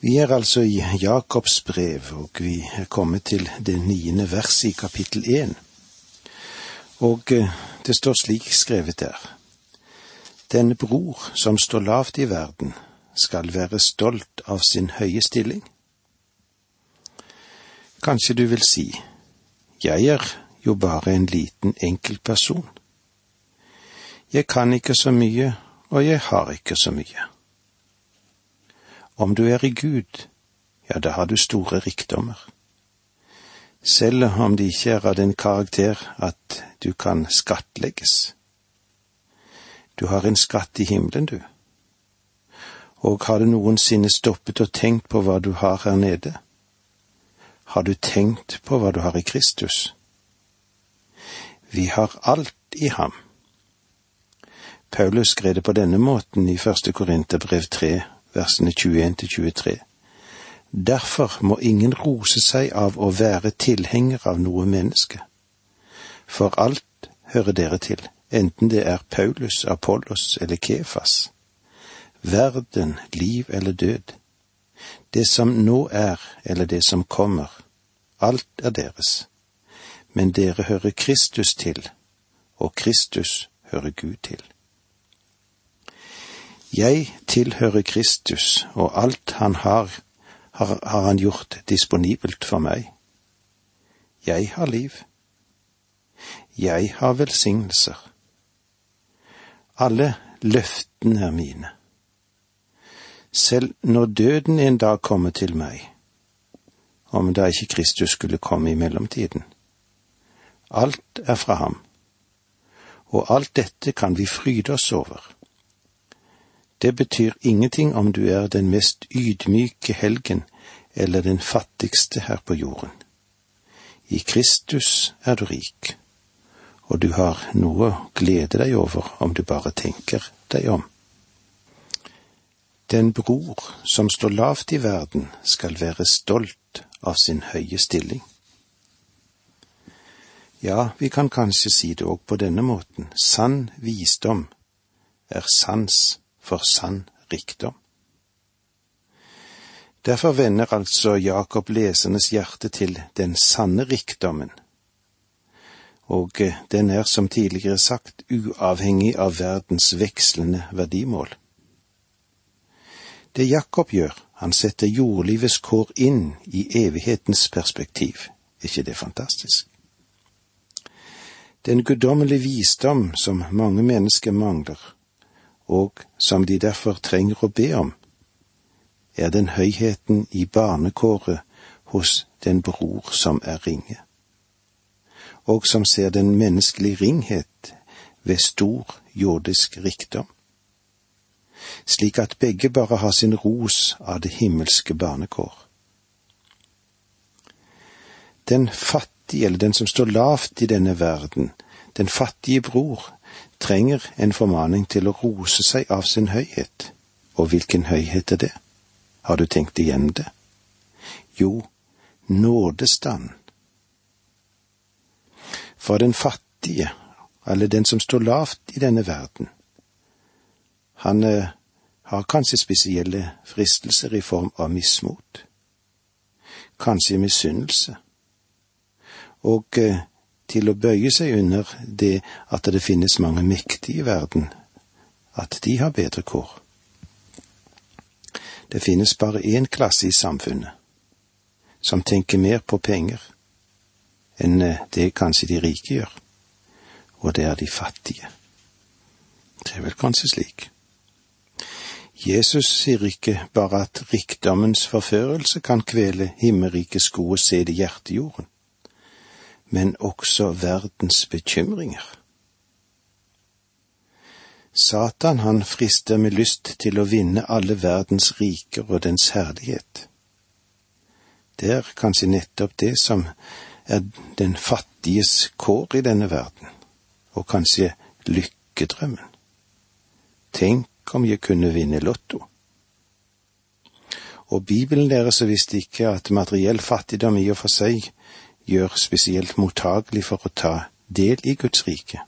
Vi er altså i Jakobs brev, og vi er kommet til det niende verset i kapittel én. Og eh, det står slik skrevet der. Denne bror som står lavt i verden, skal være stolt av sin høye stilling. Kanskje du vil si, jeg er jo bare en liten enkeltperson. Jeg kan ikke så mye, og jeg har ikke så mye. Om du er i Gud, ja, da har du store rikdommer. Selv om de ikke er av den karakter at du kan skattlegges. Du har en skatt i himmelen, du. Og har du noensinne stoppet og tenkt på hva du har her nede? Har du tenkt på hva du har i Kristus? Vi har alt i ham. Paulus skrev det på denne måten i første Korinterbrev 3, versene 21 til 23. Derfor må ingen rose seg av å være tilhenger av noe menneske. For alt hører dere til, enten det er Paulus, Apollos eller Kefas. Verden, liv eller død. Det som nå er eller det som kommer. Alt er deres. Men dere hører Kristus til, og Kristus hører Gud til. Jeg tilhører Kristus, og alt han har, har, har han gjort disponibelt for meg. Jeg har liv. Jeg har velsignelser. Alle løftene er mine. Selv når døden en dag kommer til meg, om da ikke Kristus skulle komme i mellomtiden. Alt er fra ham, og alt dette kan vi fryde oss over. Det betyr ingenting om du er den mest ydmyke helgen eller den fattigste her på jorden. I Kristus er du rik, og du har noe å glede deg over om du bare tenker deg om. Den bror som står lavt i verden, skal være stolt av sin høye stilling. Ja, vi kan kanskje si det òg på denne måten, sann visdom er sans for sann rikdom. Derfor vender altså Jakob lesernes hjerte til den sanne rikdommen, og eh, den er som tidligere sagt uavhengig av verdens vekslende verdimål. Det Jakob gjør, han setter jordlivets kår inn i evighetens perspektiv. Er ikke det fantastisk? Den guddommelige visdom som mange mennesker mangler, og som de derfor trenger å be om, er den høyheten i barnekåret hos den bror som er ringe, og som ser den menneskelige ringhet ved stor jordisk rikdom, slik at begge bare har sin ros av det himmelske barnekår. Den fattige, eller den som står lavt i denne verden, den fattige bror, trenger en formaning til å rose seg av sin høyhet. Og hvilken høyhet er det? Har du tenkt igjennom det? Jo, nådestand. For den fattige, eller den som står lavt i denne verden, han eh, har kanskje spesielle fristelser i form av mismot, kanskje misunnelse, og eh, til å bøye seg under det at det finnes mange mektige i verden, at de har bedre kår. Det finnes bare én klasse i samfunnet som tenker mer på penger enn eh, det kanskje de rike gjør, og det er de fattige. Det er vel kanskje slik. Jesus sier ikke bare at rikdommens forførelse kan kvele himmerikets gode sæd i hjertejorden men også verdens bekymringer. Satan han frister med lyst til å vinne alle verdens riker og dens herlighet. Det er kanskje nettopp det som er den fattiges kår i denne verden, og kanskje lykkedrømmen. Tenk om jeg kunne vinne Lotto. Og Bibelen lærer så visst ikke at materiell fattigdom i og for seg gjør spesielt mottagelig for å ta del i Guds rike.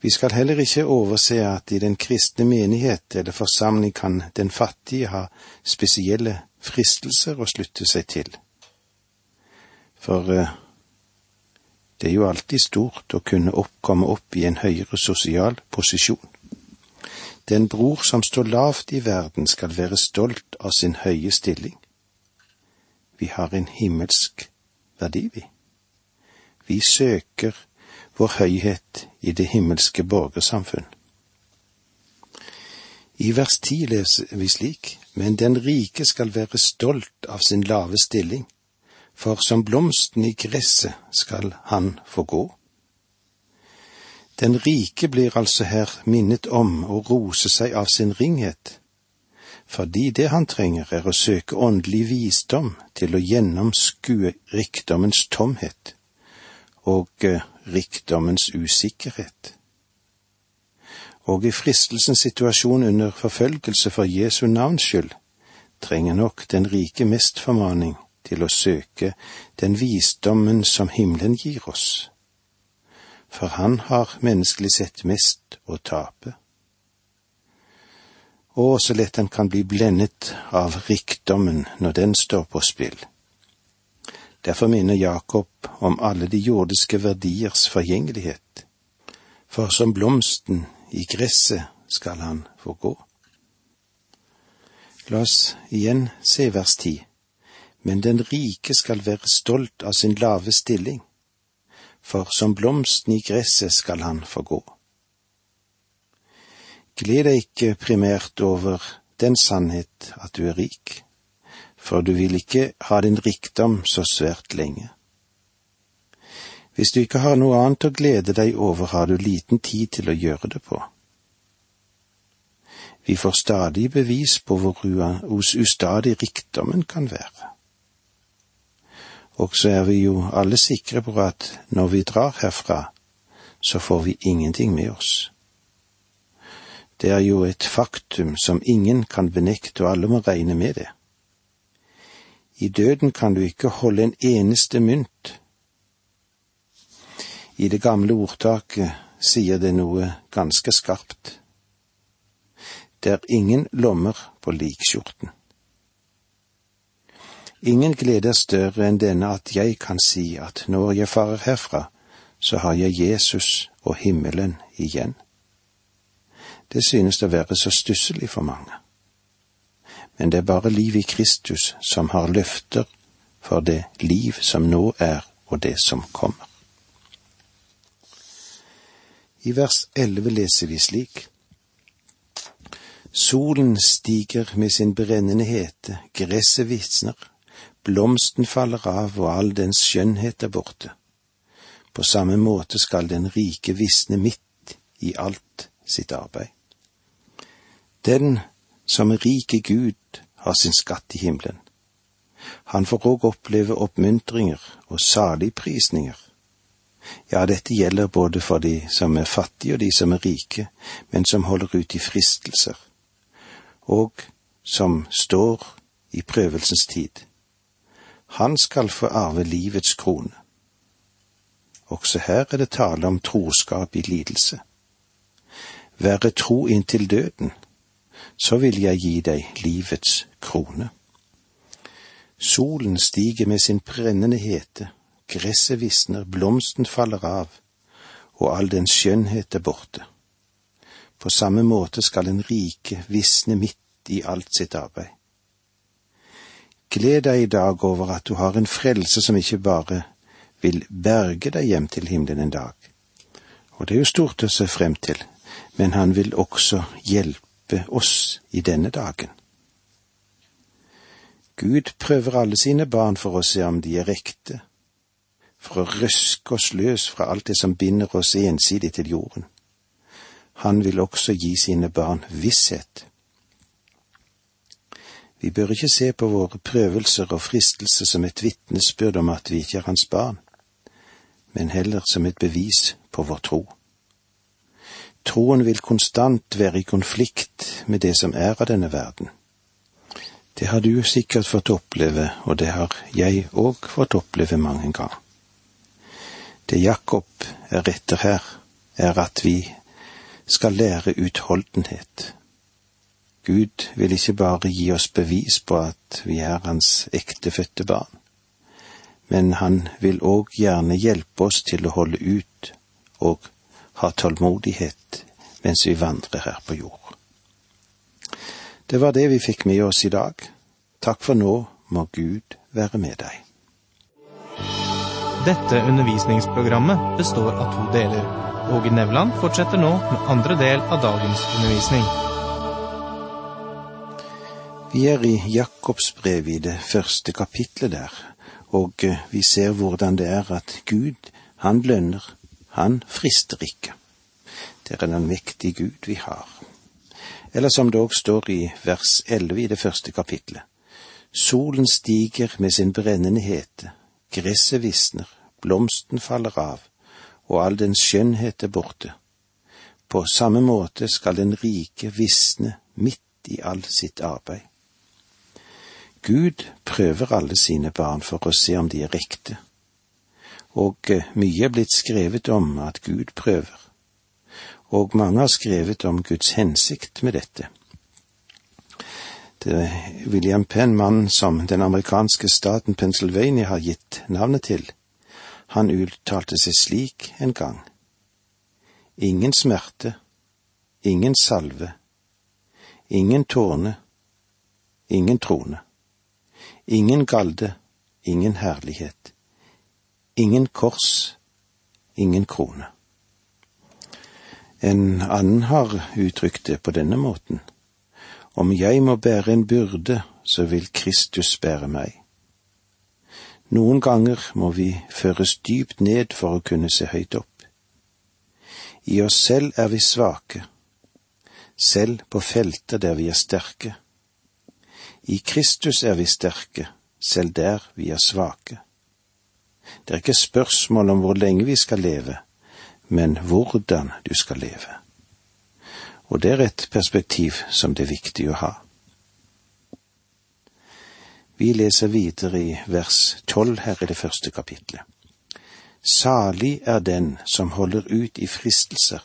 Vi skal heller ikke overse at i den kristne menighet eller forsamling kan den fattige ha spesielle fristelser å slutte seg til. For uh, det er jo alltid stort å kunne komme opp i en høyere sosial posisjon. Den bror som står lavt i verden, skal være stolt av sin høye stilling. Vi har en himmelsk verdi, vi. Vi søker vår høyhet i det himmelske borgersamfunn. I vers ti leser vi slik, men den rike skal være stolt av sin lave stilling, for som blomsten i gresset skal han få gå. Den rike blir altså her minnet om å rose seg av sin ringhet, fordi det han trenger er å søke åndelig visdom til å gjennomskue rikdommens tomhet og eh, rikdommens usikkerhet. Og i fristelsens situasjon under forfølgelse for Jesu navns skyld trenger nok den rike mest formaning til å søke den visdommen som himmelen gir oss, for han har menneskelig sett mest å tape. Og så lett han kan bli blendet av rikdommen når den står på spill. Derfor minner Jakob om alle de jordiske verdiers forgjengelighet, for som blomsten i gresset skal han få gå. La oss igjen se vers ti. Men den rike skal være stolt av sin lave stilling, for som blomsten i gresset skal han få gå. Gled deg ikke primært over den sannhet at du er rik for du vil ikke ha din rikdom så svært lenge. Hvis du ikke har noe annet å glede deg over, har du liten tid til å gjøre det på. Vi får stadig bevis på hvor ustadig rikdommen kan være. Og så er vi jo alle sikre på at når vi drar herfra, så får vi ingenting med oss. Det er jo et faktum som ingen kan benekte, og alle må regne med det. I døden kan du ikke holde en eneste mynt. I det gamle ordtaket sier det noe ganske skarpt. Det er ingen lommer på likskjorten. Ingen glede er større enn denne at jeg kan si at når jeg farer herfra, så har jeg Jesus og himmelen igjen. Det synes å være så stusselig for mange men det er bare liv i Kristus som har løfter for det liv som nå er og det som kommer. I vers elleve leser vi slik. Solen stiger med sin brennende hete, gresset visner, blomsten faller av og all dens skjønnhet er borte. På samme måte skal den rike visne midt i alt sitt arbeid. Den som er rik i Gud, har sin skatt i himmelen. Han får òg oppleve oppmuntringer og saligprisninger. Ja, dette gjelder både for de som er fattige og de som er rike, men som holder ut i fristelser, og som står i prøvelsens tid. Han skal få arve livets krone. Også her er det tale om troskap i lidelse. Være tro inntil døden, så vil jeg gi deg livets krone. Solen stiger med sin brennende hete, gresset visner, blomsten faller av, og all den skjønnhet er borte. På samme måte skal en rike visne midt i alt sitt arbeid. Gled deg i dag over at du har en frelse som ikke bare vil berge deg hjem til himmelen en dag, og det er jo stort å se frem til, men han vil også hjelpe hjelpe oss i denne dagen. Gud prøver alle sine barn for å se om de er ekte, for å røske oss løs fra alt det som binder oss ensidig til jorden. Han vil også gi sine barn visshet. Vi bør ikke se på våre prøvelser og fristelser som et vitnesbyrd om at vi ikke er hans barn, men heller som et bevis på vår tro. Troen vil konstant være i konflikt med det som er av denne verden. Det har du sikkert fått oppleve, og det har jeg òg fått oppleve mange ganger. Det Jakob er etter her, er at vi skal lære utholdenhet. Gud vil ikke bare gi oss bevis på at vi er hans ektefødte barn, men han vil òg gjerne hjelpe oss til å holde ut og ha tålmodighet mens vi vandrer her på jord. Det var det vi fikk med oss i dag. Takk for nå må Gud være med deg. Dette undervisningsprogrammet består av to deler. Åge Nevland fortsetter nå med andre del av dagens undervisning. Vi er i Jakobs brev i det første kapitlet der, og vi ser hvordan det er at Gud, han lønner, han frister ikke. Det er en mektige Gud vi har. Eller som det òg står i vers elleve i det første kapitlet. Solen stiger med sin brennende hete, gresset visner, blomsten faller av, og all dens skjønnhet er borte. På samme måte skal den rike visne midt i all sitt arbeid. Gud prøver alle sine barn for å se om de er riktige, og eh, mye er blitt skrevet om at Gud prøver, og mange har skrevet om Guds hensikt med dette. Det William Penn, mannen som den amerikanske staten Pennsylvania har gitt navnet til, han uttalte seg slik en gang. Ingen smerte, ingen salve, ingen tårne, ingen trone, ingen galde, ingen herlighet, ingen kors, ingen krone. En annen har uttrykt det på denne måten. Om jeg må bære en byrde, så vil Kristus bære meg. Noen ganger må vi føres dypt ned for å kunne se høyt opp. I oss selv er vi svake, selv på felter der vi er sterke. I Kristus er vi sterke, selv der vi er svake. Det er ikke spørsmål om hvor lenge vi skal leve, men hvordan du skal leve. Og det er et perspektiv som det er viktig å ha. Vi leser videre i vers tolv her i det første kapitlet. Salig er den som holder ut i fristelser,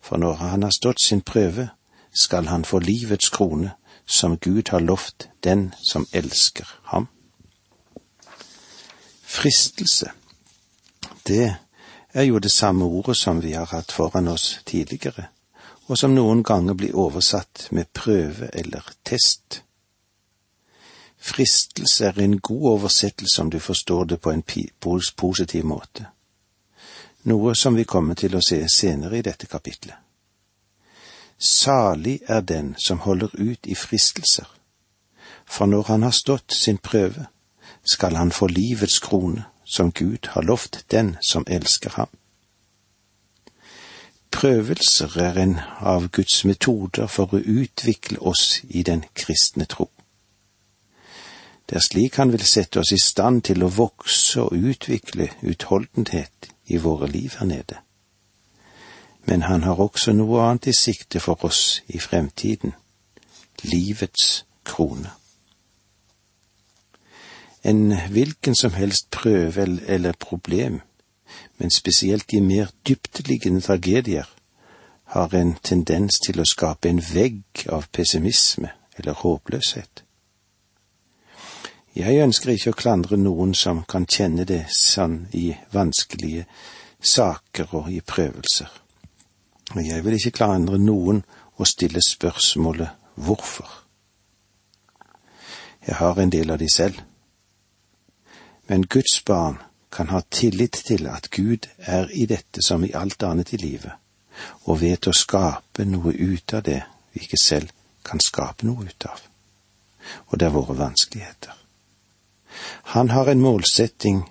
for når han har stått sin prøve, skal han få livets krone, som Gud har lovt den som elsker ham. Fristelse, det er jo det samme ordet som vi har hatt foran oss tidligere, og som noen ganger blir oversatt med prøve eller test. Fristelse er en god oversettelse om du forstår det på en positiv måte, noe som vi kommer til å se senere i dette kapitlet. Salig er den som holder ut i fristelser, for når han har stått sin prøve, skal han få livets krone, som Gud har lovt den som elsker ham. Prøvelser er en av Guds metoder for å utvikle oss i den kristne tro. Det er slik han vil sette oss i stand til å vokse og utvikle utholdenhet i våre liv her nede. Men han har også noe annet i sikte for oss i fremtiden – livets krone. En hvilken som helst prøve eller problem, men spesielt de mer dyptliggende tragedier, har en tendens til å skape en vegg av pessimisme eller håpløshet. Jeg ønsker ikke å klandre noen som kan kjenne det sånn i vanskelige saker og i prøvelser. Og jeg vil ikke klandre noen å stille spørsmålet hvorfor. Jeg har en del av de selv. Men Guds barn kan ha tillit til at Gud er i dette som i alt annet i livet, og vet å skape noe ut av det vi ikke selv kan skape noe ut av. Og det er våre vanskeligheter. Han har en målsetting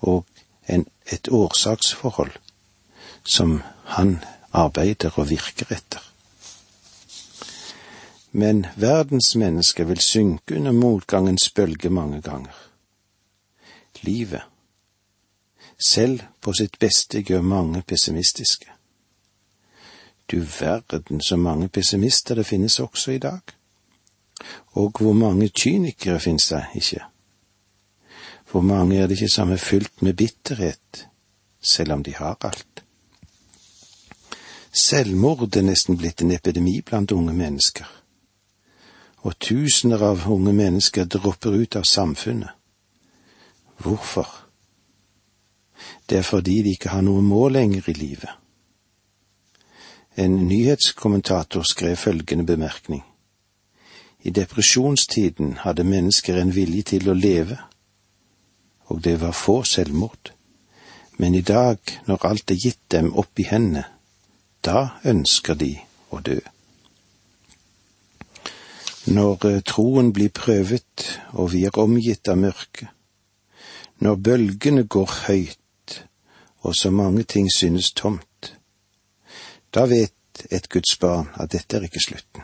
og en, et årsaksforhold som han arbeider og virker etter. Men verdens mennesker vil synke under motgangens bølge mange ganger. Livet, selv på sitt beste, gjør mange pessimistiske. Du verden så mange pessimister det finnes også i dag. Og hvor mange kynikere finnes det ikke? Hvor mange er det ikke som er fylt med bitterhet, selv om de har alt. Selvmord er nesten blitt en epidemi blant unge mennesker, og tusener av unge mennesker dropper ut av samfunnet. Hvorfor? Det er fordi de ikke har noe mål lenger i livet. En nyhetskommentator skrev følgende bemerkning. I depresjonstiden hadde mennesker en vilje til å leve, og det var få selvmord. Men i dag, når alt er gitt dem opp i hendene, da ønsker de å dø. Når eh, troen blir prøvet og vi er omgitt av mørke, når bølgene går høyt og så mange ting synes tomt, da vet et Guds barn at dette er ikke slutten.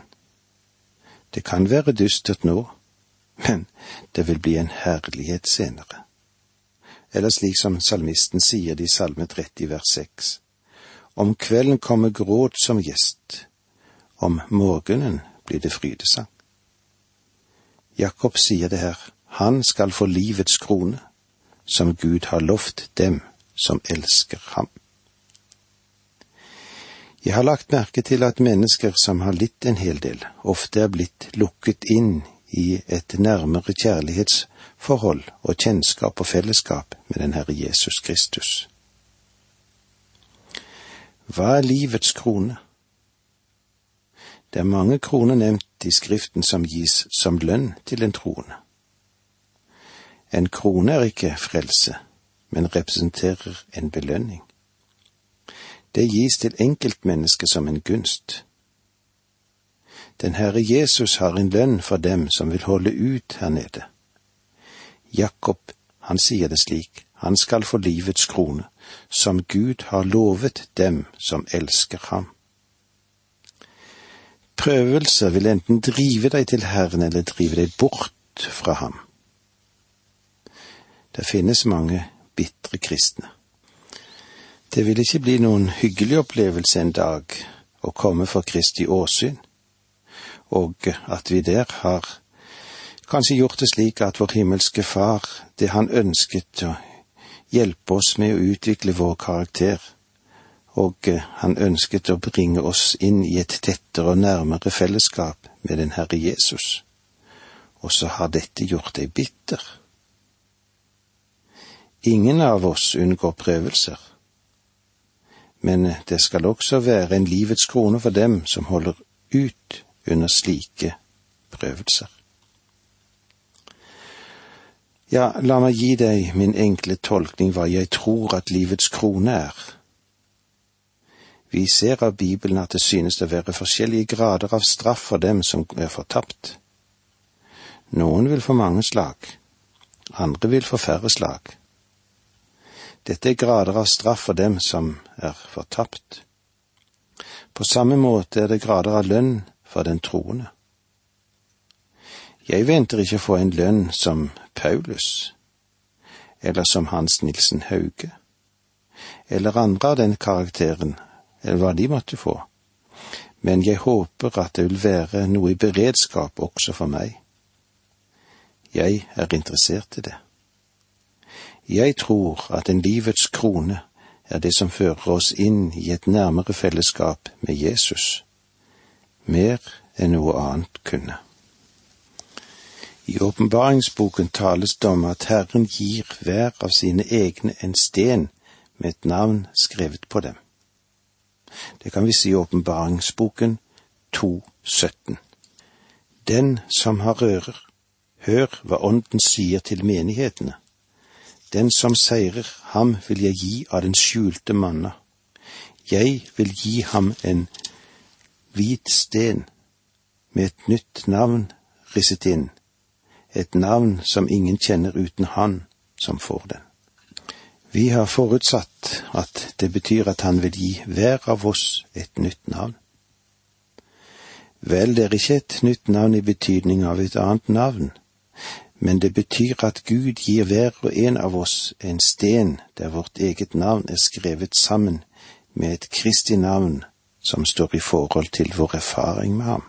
Det kan være dystert nå, men det vil bli en herlighet senere eller slik som salmisten sier det i Salme 30 vers 6. Om kvelden kommer gråt som gjest, om morgenen blir det frydesang. Jakob sier det her, han skal få livets krone, som Gud har lovt dem som elsker ham. Jeg har lagt merke til at mennesker som har litt en hel del, ofte er blitt lukket inn i et nærmere kjærlighetsforhold og kjennskap og fellesskap med den Herre Jesus Kristus. Hva er livets krone? Det er mange kroner nevnt i Skriften som gis som lønn til en troende. En krone er ikke frelse, men representerer en belønning. Det gis til enkeltmennesket som en gunst. Den Herre Jesus har en lønn for dem som vil holde ut her nede. Jakob, han sier det slik, han skal få livets krone, som Gud har lovet dem som elsker ham. Prøvelser vil enten drive deg til Herren eller drive deg bort fra ham. Det finnes mange bitre kristne. Det vil ikke bli noen hyggelig opplevelse en dag å komme for Kristi åsyn og at vi der har kanskje gjort det slik at vår himmelske Far, det han ønsket å hjelpe oss med å utvikle vår karakter, og han ønsket å bringe oss inn i et tettere og nærmere fellesskap med den Herre Jesus. Og så har dette gjort deg bitter. Ingen av oss unngår prøvelser, men det skal også være en livets krone for dem som holder ut under slike prøvelser. Ja, la meg gi deg min enkle tolkning hva jeg tror at livets krone er. Vi ser av Bibelen at det synes å være forskjellige grader av straff for dem som er fortapt. Noen vil få mange slag, andre vil få færre slag. Dette er grader av straff for dem som er fortapt. På samme måte er det grader av lønn for den troende. Jeg venter ikke å få en lønn som Paulus, eller som Hans Nilsen Hauge, eller andre av den karakteren, eller hva de måtte få, men jeg håper at det vil være noe i beredskap også for meg. Jeg er interessert i det. Jeg tror at en livets krone er det som fører oss inn i et nærmere fellesskap med Jesus mer enn noe annet kunne. I åpenbaringsboken tales det om at Herren gir hver av sine egne en sten med et navn skrevet på dem. Det kan vi si i åpenbaringsboken 2.17. Den som har ører, hør hva Ånden sier til menighetene. Den som seirer, ham vil jeg gi av den skjulte manna. Jeg vil gi ham en hvit sten med et nytt navn risset inn, et navn som ingen kjenner uten han som får den. Vi har forutsatt at det betyr at han vil gi hver av oss et nytt navn. Vel, det er ikke et nytt navn i betydning av et annet navn, men det betyr at Gud gir hver og en av oss en sten der vårt eget navn er skrevet sammen med et Kristi navn som står i forhold til vår erfaring med ham.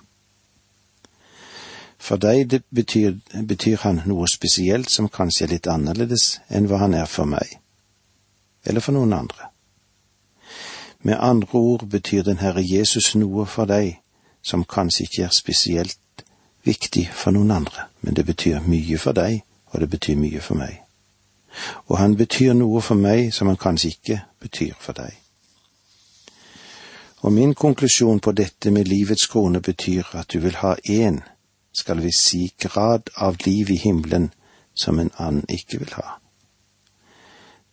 For deg betyr, betyr han noe spesielt som kanskje er litt annerledes enn hva han er for meg, eller for noen andre. Med andre ord betyr den Herre Jesus noe for deg som kanskje ikke er spesielt viktig for noen andre, men det betyr mye for deg, og det betyr mye for meg. Og han betyr noe for meg som han kanskje ikke betyr for deg. Og min konklusjon på dette med livets krone betyr at du vil ha én, skal vi si, grad av liv i himmelen som en annen ikke vil ha.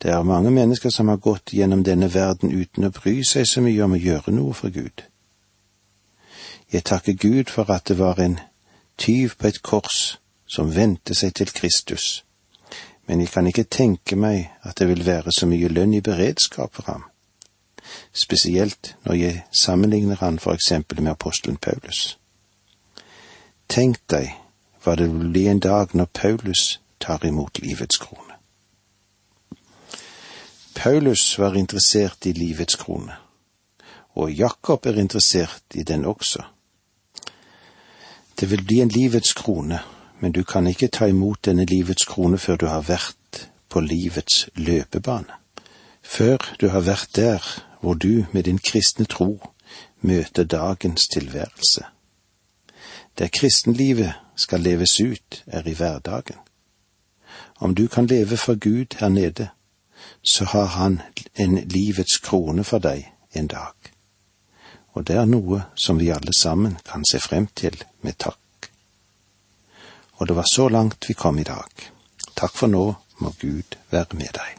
Det er mange mennesker som har gått gjennom denne verden uten å bry seg så mye om å gjøre noe for Gud. Jeg takker Gud for at det var en tyv på et kors som vendte seg til Kristus, men jeg kan ikke tenke meg at det vil være så mye lønn i beredskap for ham, spesielt når jeg sammenligner han for eksempel med apostelen Paulus. Tenk deg hva det vil bli en dag når Paulus tar imot livets krone. Paulus var interessert i livets krone, og Jakob er interessert i den også. Det vil bli en livets krone, men du kan ikke ta imot denne livets krone før du har vært på livets løpebane. Før du har vært der hvor du med din kristne tro møter dagens tilværelse. Der kristenlivet skal leves ut, er i hverdagen. Om du kan leve for Gud her nede, så har han en livets krone for deg en dag. Og det er noe som vi alle sammen kan se frem til med takk. Og det var så langt vi kom i dag. Takk for nå må Gud være med deg.